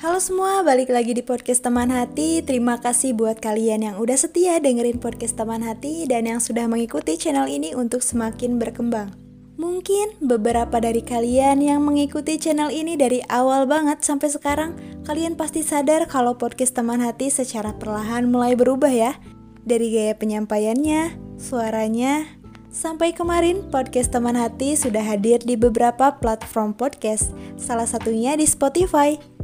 Halo semua, balik lagi di podcast teman hati. Terima kasih buat kalian yang udah setia dengerin podcast teman hati dan yang sudah mengikuti channel ini untuk semakin berkembang. Mungkin beberapa dari kalian yang mengikuti channel ini dari awal banget sampai sekarang, kalian pasti sadar kalau podcast teman hati secara perlahan mulai berubah ya. Dari gaya penyampaiannya, suaranya, sampai kemarin podcast teman hati sudah hadir di beberapa platform podcast, salah satunya di Spotify.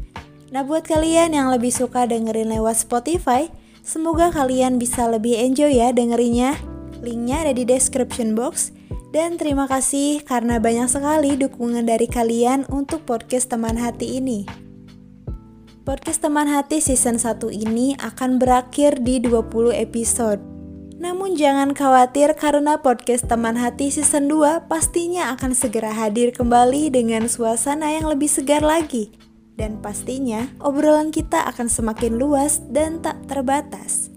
Nah buat kalian yang lebih suka dengerin lewat Spotify, semoga kalian bisa lebih enjoy ya dengerinnya. Linknya ada di description box. Dan terima kasih karena banyak sekali dukungan dari kalian untuk podcast teman hati ini. Podcast teman hati season 1 ini akan berakhir di 20 episode. Namun jangan khawatir karena podcast teman hati season 2 pastinya akan segera hadir kembali dengan suasana yang lebih segar lagi. Dan pastinya obrolan kita akan semakin luas dan tak terbatas.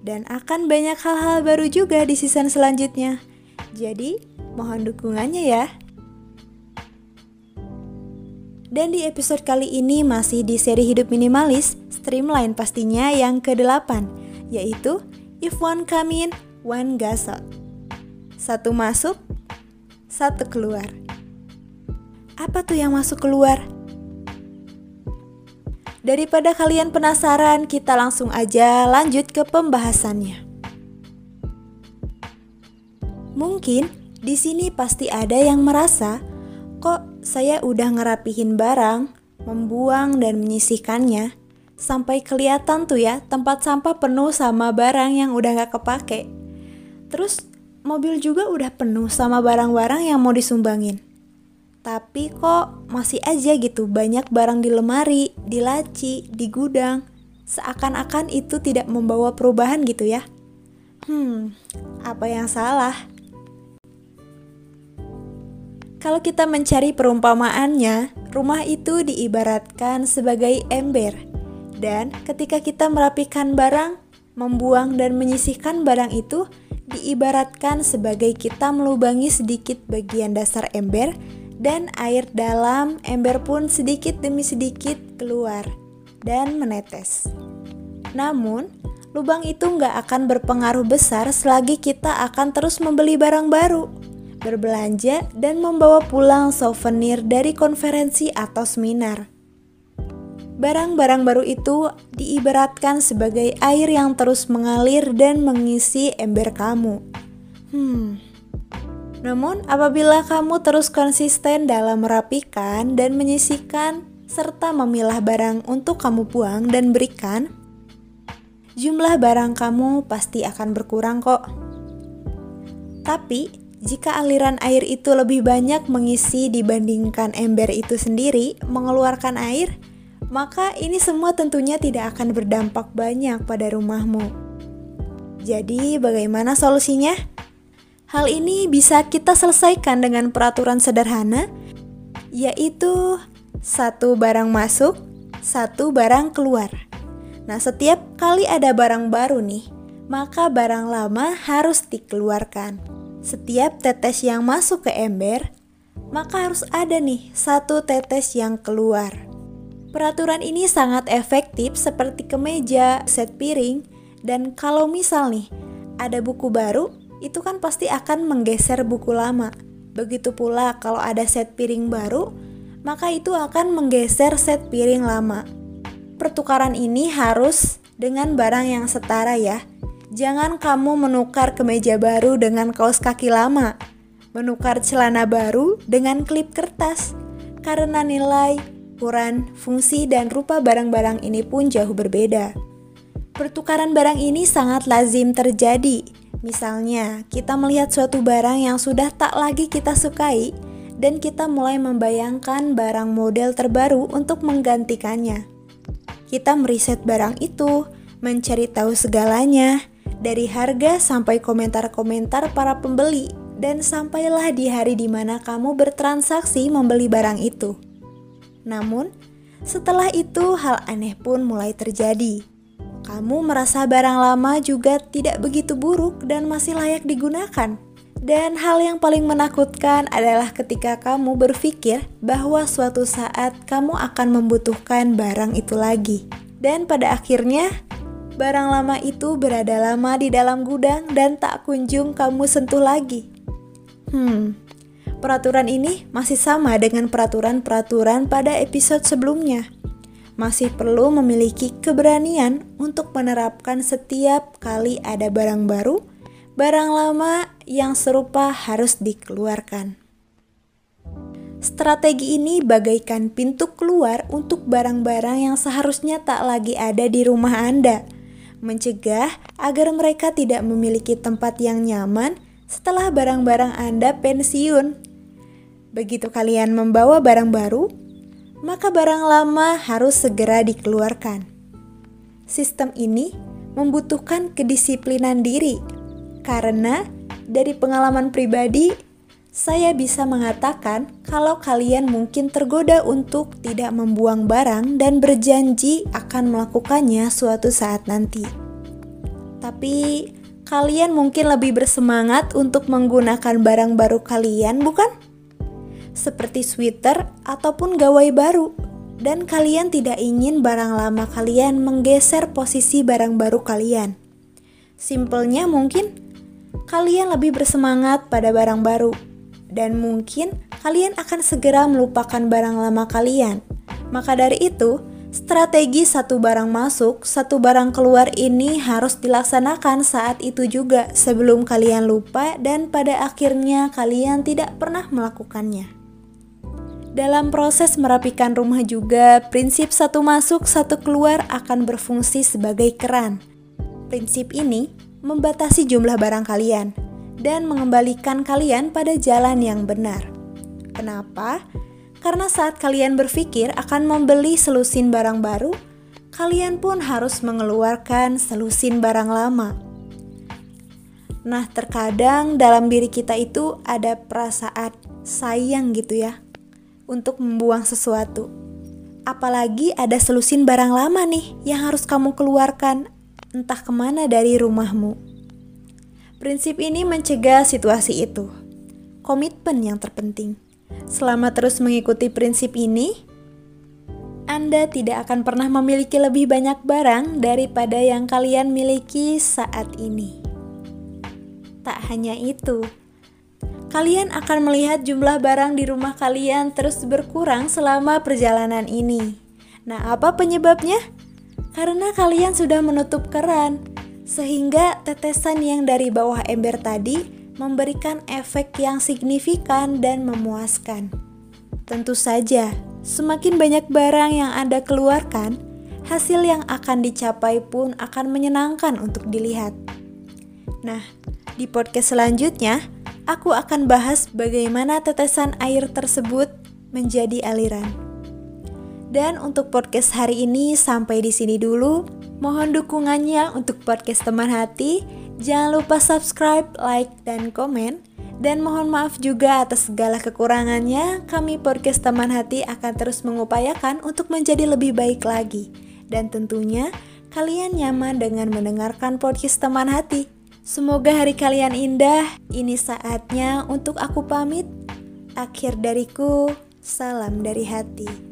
Dan akan banyak hal-hal baru juga di season selanjutnya. Jadi, Mohon dukungannya ya. Dan di episode kali ini masih di seri hidup minimalis, streamline pastinya yang ke-8, yaitu If One Come In, One Goes Out. Satu masuk, satu keluar. Apa tuh yang masuk keluar? Daripada kalian penasaran, kita langsung aja lanjut ke pembahasannya. Mungkin di sini pasti ada yang merasa, kok saya udah ngerapihin barang, membuang dan menyisihkannya, sampai kelihatan tuh ya tempat sampah penuh sama barang yang udah gak kepake. Terus mobil juga udah penuh sama barang-barang yang mau disumbangin. Tapi kok masih aja gitu banyak barang di lemari, di laci, di gudang. Seakan-akan itu tidak membawa perubahan gitu ya. Hmm, apa yang salah? Kalau kita mencari perumpamaannya, rumah itu diibaratkan sebagai ember. Dan ketika kita merapikan barang, membuang dan menyisihkan barang itu diibaratkan sebagai kita melubangi sedikit bagian dasar ember dan air dalam ember pun sedikit demi sedikit keluar dan menetes. Namun, lubang itu nggak akan berpengaruh besar selagi kita akan terus membeli barang baru berbelanja, dan membawa pulang souvenir dari konferensi atau seminar. Barang-barang baru itu diibaratkan sebagai air yang terus mengalir dan mengisi ember kamu. Hmm. Namun, apabila kamu terus konsisten dalam merapikan dan menyisihkan serta memilah barang untuk kamu buang dan berikan, jumlah barang kamu pasti akan berkurang kok. Tapi, jika aliran air itu lebih banyak mengisi dibandingkan ember itu sendiri mengeluarkan air, maka ini semua tentunya tidak akan berdampak banyak pada rumahmu. Jadi, bagaimana solusinya? Hal ini bisa kita selesaikan dengan peraturan sederhana, yaitu satu barang masuk, satu barang keluar. Nah, setiap kali ada barang baru nih, maka barang lama harus dikeluarkan setiap tetes yang masuk ke ember, maka harus ada nih satu tetes yang keluar. Peraturan ini sangat efektif seperti kemeja, set piring, dan kalau misal nih ada buku baru, itu kan pasti akan menggeser buku lama. Begitu pula kalau ada set piring baru, maka itu akan menggeser set piring lama. Pertukaran ini harus dengan barang yang setara ya, Jangan kamu menukar kemeja baru dengan kaos kaki lama, menukar celana baru dengan klip kertas, karena nilai, ukuran, fungsi, dan rupa barang-barang ini pun jauh berbeda. Pertukaran barang ini sangat lazim terjadi. Misalnya, kita melihat suatu barang yang sudah tak lagi kita sukai, dan kita mulai membayangkan barang model terbaru untuk menggantikannya. Kita meriset barang itu, mencari tahu segalanya, dari harga sampai komentar-komentar para pembeli, dan sampailah di hari di mana kamu bertransaksi membeli barang itu. Namun, setelah itu hal aneh pun mulai terjadi. Kamu merasa barang lama juga tidak begitu buruk dan masih layak digunakan. Dan hal yang paling menakutkan adalah ketika kamu berpikir bahwa suatu saat kamu akan membutuhkan barang itu lagi. Dan pada akhirnya, barang lama itu berada lama di dalam gudang dan tak kunjung kamu sentuh lagi. Hmm, peraturan ini masih sama dengan peraturan-peraturan pada episode sebelumnya. Masih perlu memiliki keberanian untuk menerapkan setiap kali ada barang baru barang lama yang serupa harus dikeluarkan. Strategi ini bagaikan pintu keluar untuk barang-barang yang seharusnya tak lagi ada di rumah Anda, mencegah agar mereka tidak memiliki tempat yang nyaman setelah barang-barang Anda pensiun. Begitu kalian membawa barang baru, maka barang lama harus segera dikeluarkan. Sistem ini membutuhkan kedisiplinan diri karena dari pengalaman pribadi, saya bisa mengatakan kalau kalian mungkin tergoda untuk tidak membuang barang dan berjanji akan melakukannya suatu saat nanti. Tapi kalian mungkin lebih bersemangat untuk menggunakan barang baru kalian, bukan? Seperti sweater ataupun gawai baru. Dan kalian tidak ingin barang lama kalian menggeser posisi barang baru kalian. Simpelnya mungkin kalian lebih bersemangat pada barang baru, dan mungkin kalian akan segera melupakan barang lama kalian. Maka dari itu, strategi satu barang masuk, satu barang keluar ini harus dilaksanakan saat itu juga sebelum kalian lupa dan pada akhirnya kalian tidak pernah melakukannya. Dalam proses merapikan rumah juga, prinsip satu masuk, satu keluar akan berfungsi sebagai keran. Prinsip ini membatasi jumlah barang kalian dan mengembalikan kalian pada jalan yang benar. Kenapa? Karena saat kalian berpikir akan membeli selusin barang baru, kalian pun harus mengeluarkan selusin barang lama. Nah, terkadang dalam diri kita itu ada perasaan sayang gitu ya untuk membuang sesuatu. Apalagi ada selusin barang lama nih yang harus kamu keluarkan entah ke mana dari rumahmu. Prinsip ini mencegah situasi itu. Komitmen yang terpenting. Selama terus mengikuti prinsip ini, Anda tidak akan pernah memiliki lebih banyak barang daripada yang kalian miliki saat ini. Tak hanya itu, kalian akan melihat jumlah barang di rumah kalian terus berkurang selama perjalanan ini. Nah, apa penyebabnya? karena kalian sudah menutup keran, sehingga tetesan yang dari bawah ember tadi memberikan efek yang signifikan dan memuaskan. Tentu saja, semakin banyak barang yang Anda keluarkan, hasil yang akan dicapai pun akan menyenangkan untuk dilihat. Nah, di podcast selanjutnya, aku akan bahas bagaimana tetesan air tersebut menjadi aliran. Dan untuk podcast hari ini sampai di sini dulu. Mohon dukungannya untuk podcast teman hati. Jangan lupa subscribe, like, dan komen. Dan mohon maaf juga atas segala kekurangannya. Kami podcast teman hati akan terus mengupayakan untuk menjadi lebih baik lagi. Dan tentunya kalian nyaman dengan mendengarkan podcast teman hati. Semoga hari kalian indah. Ini saatnya untuk aku pamit. Akhir dariku, salam dari hati.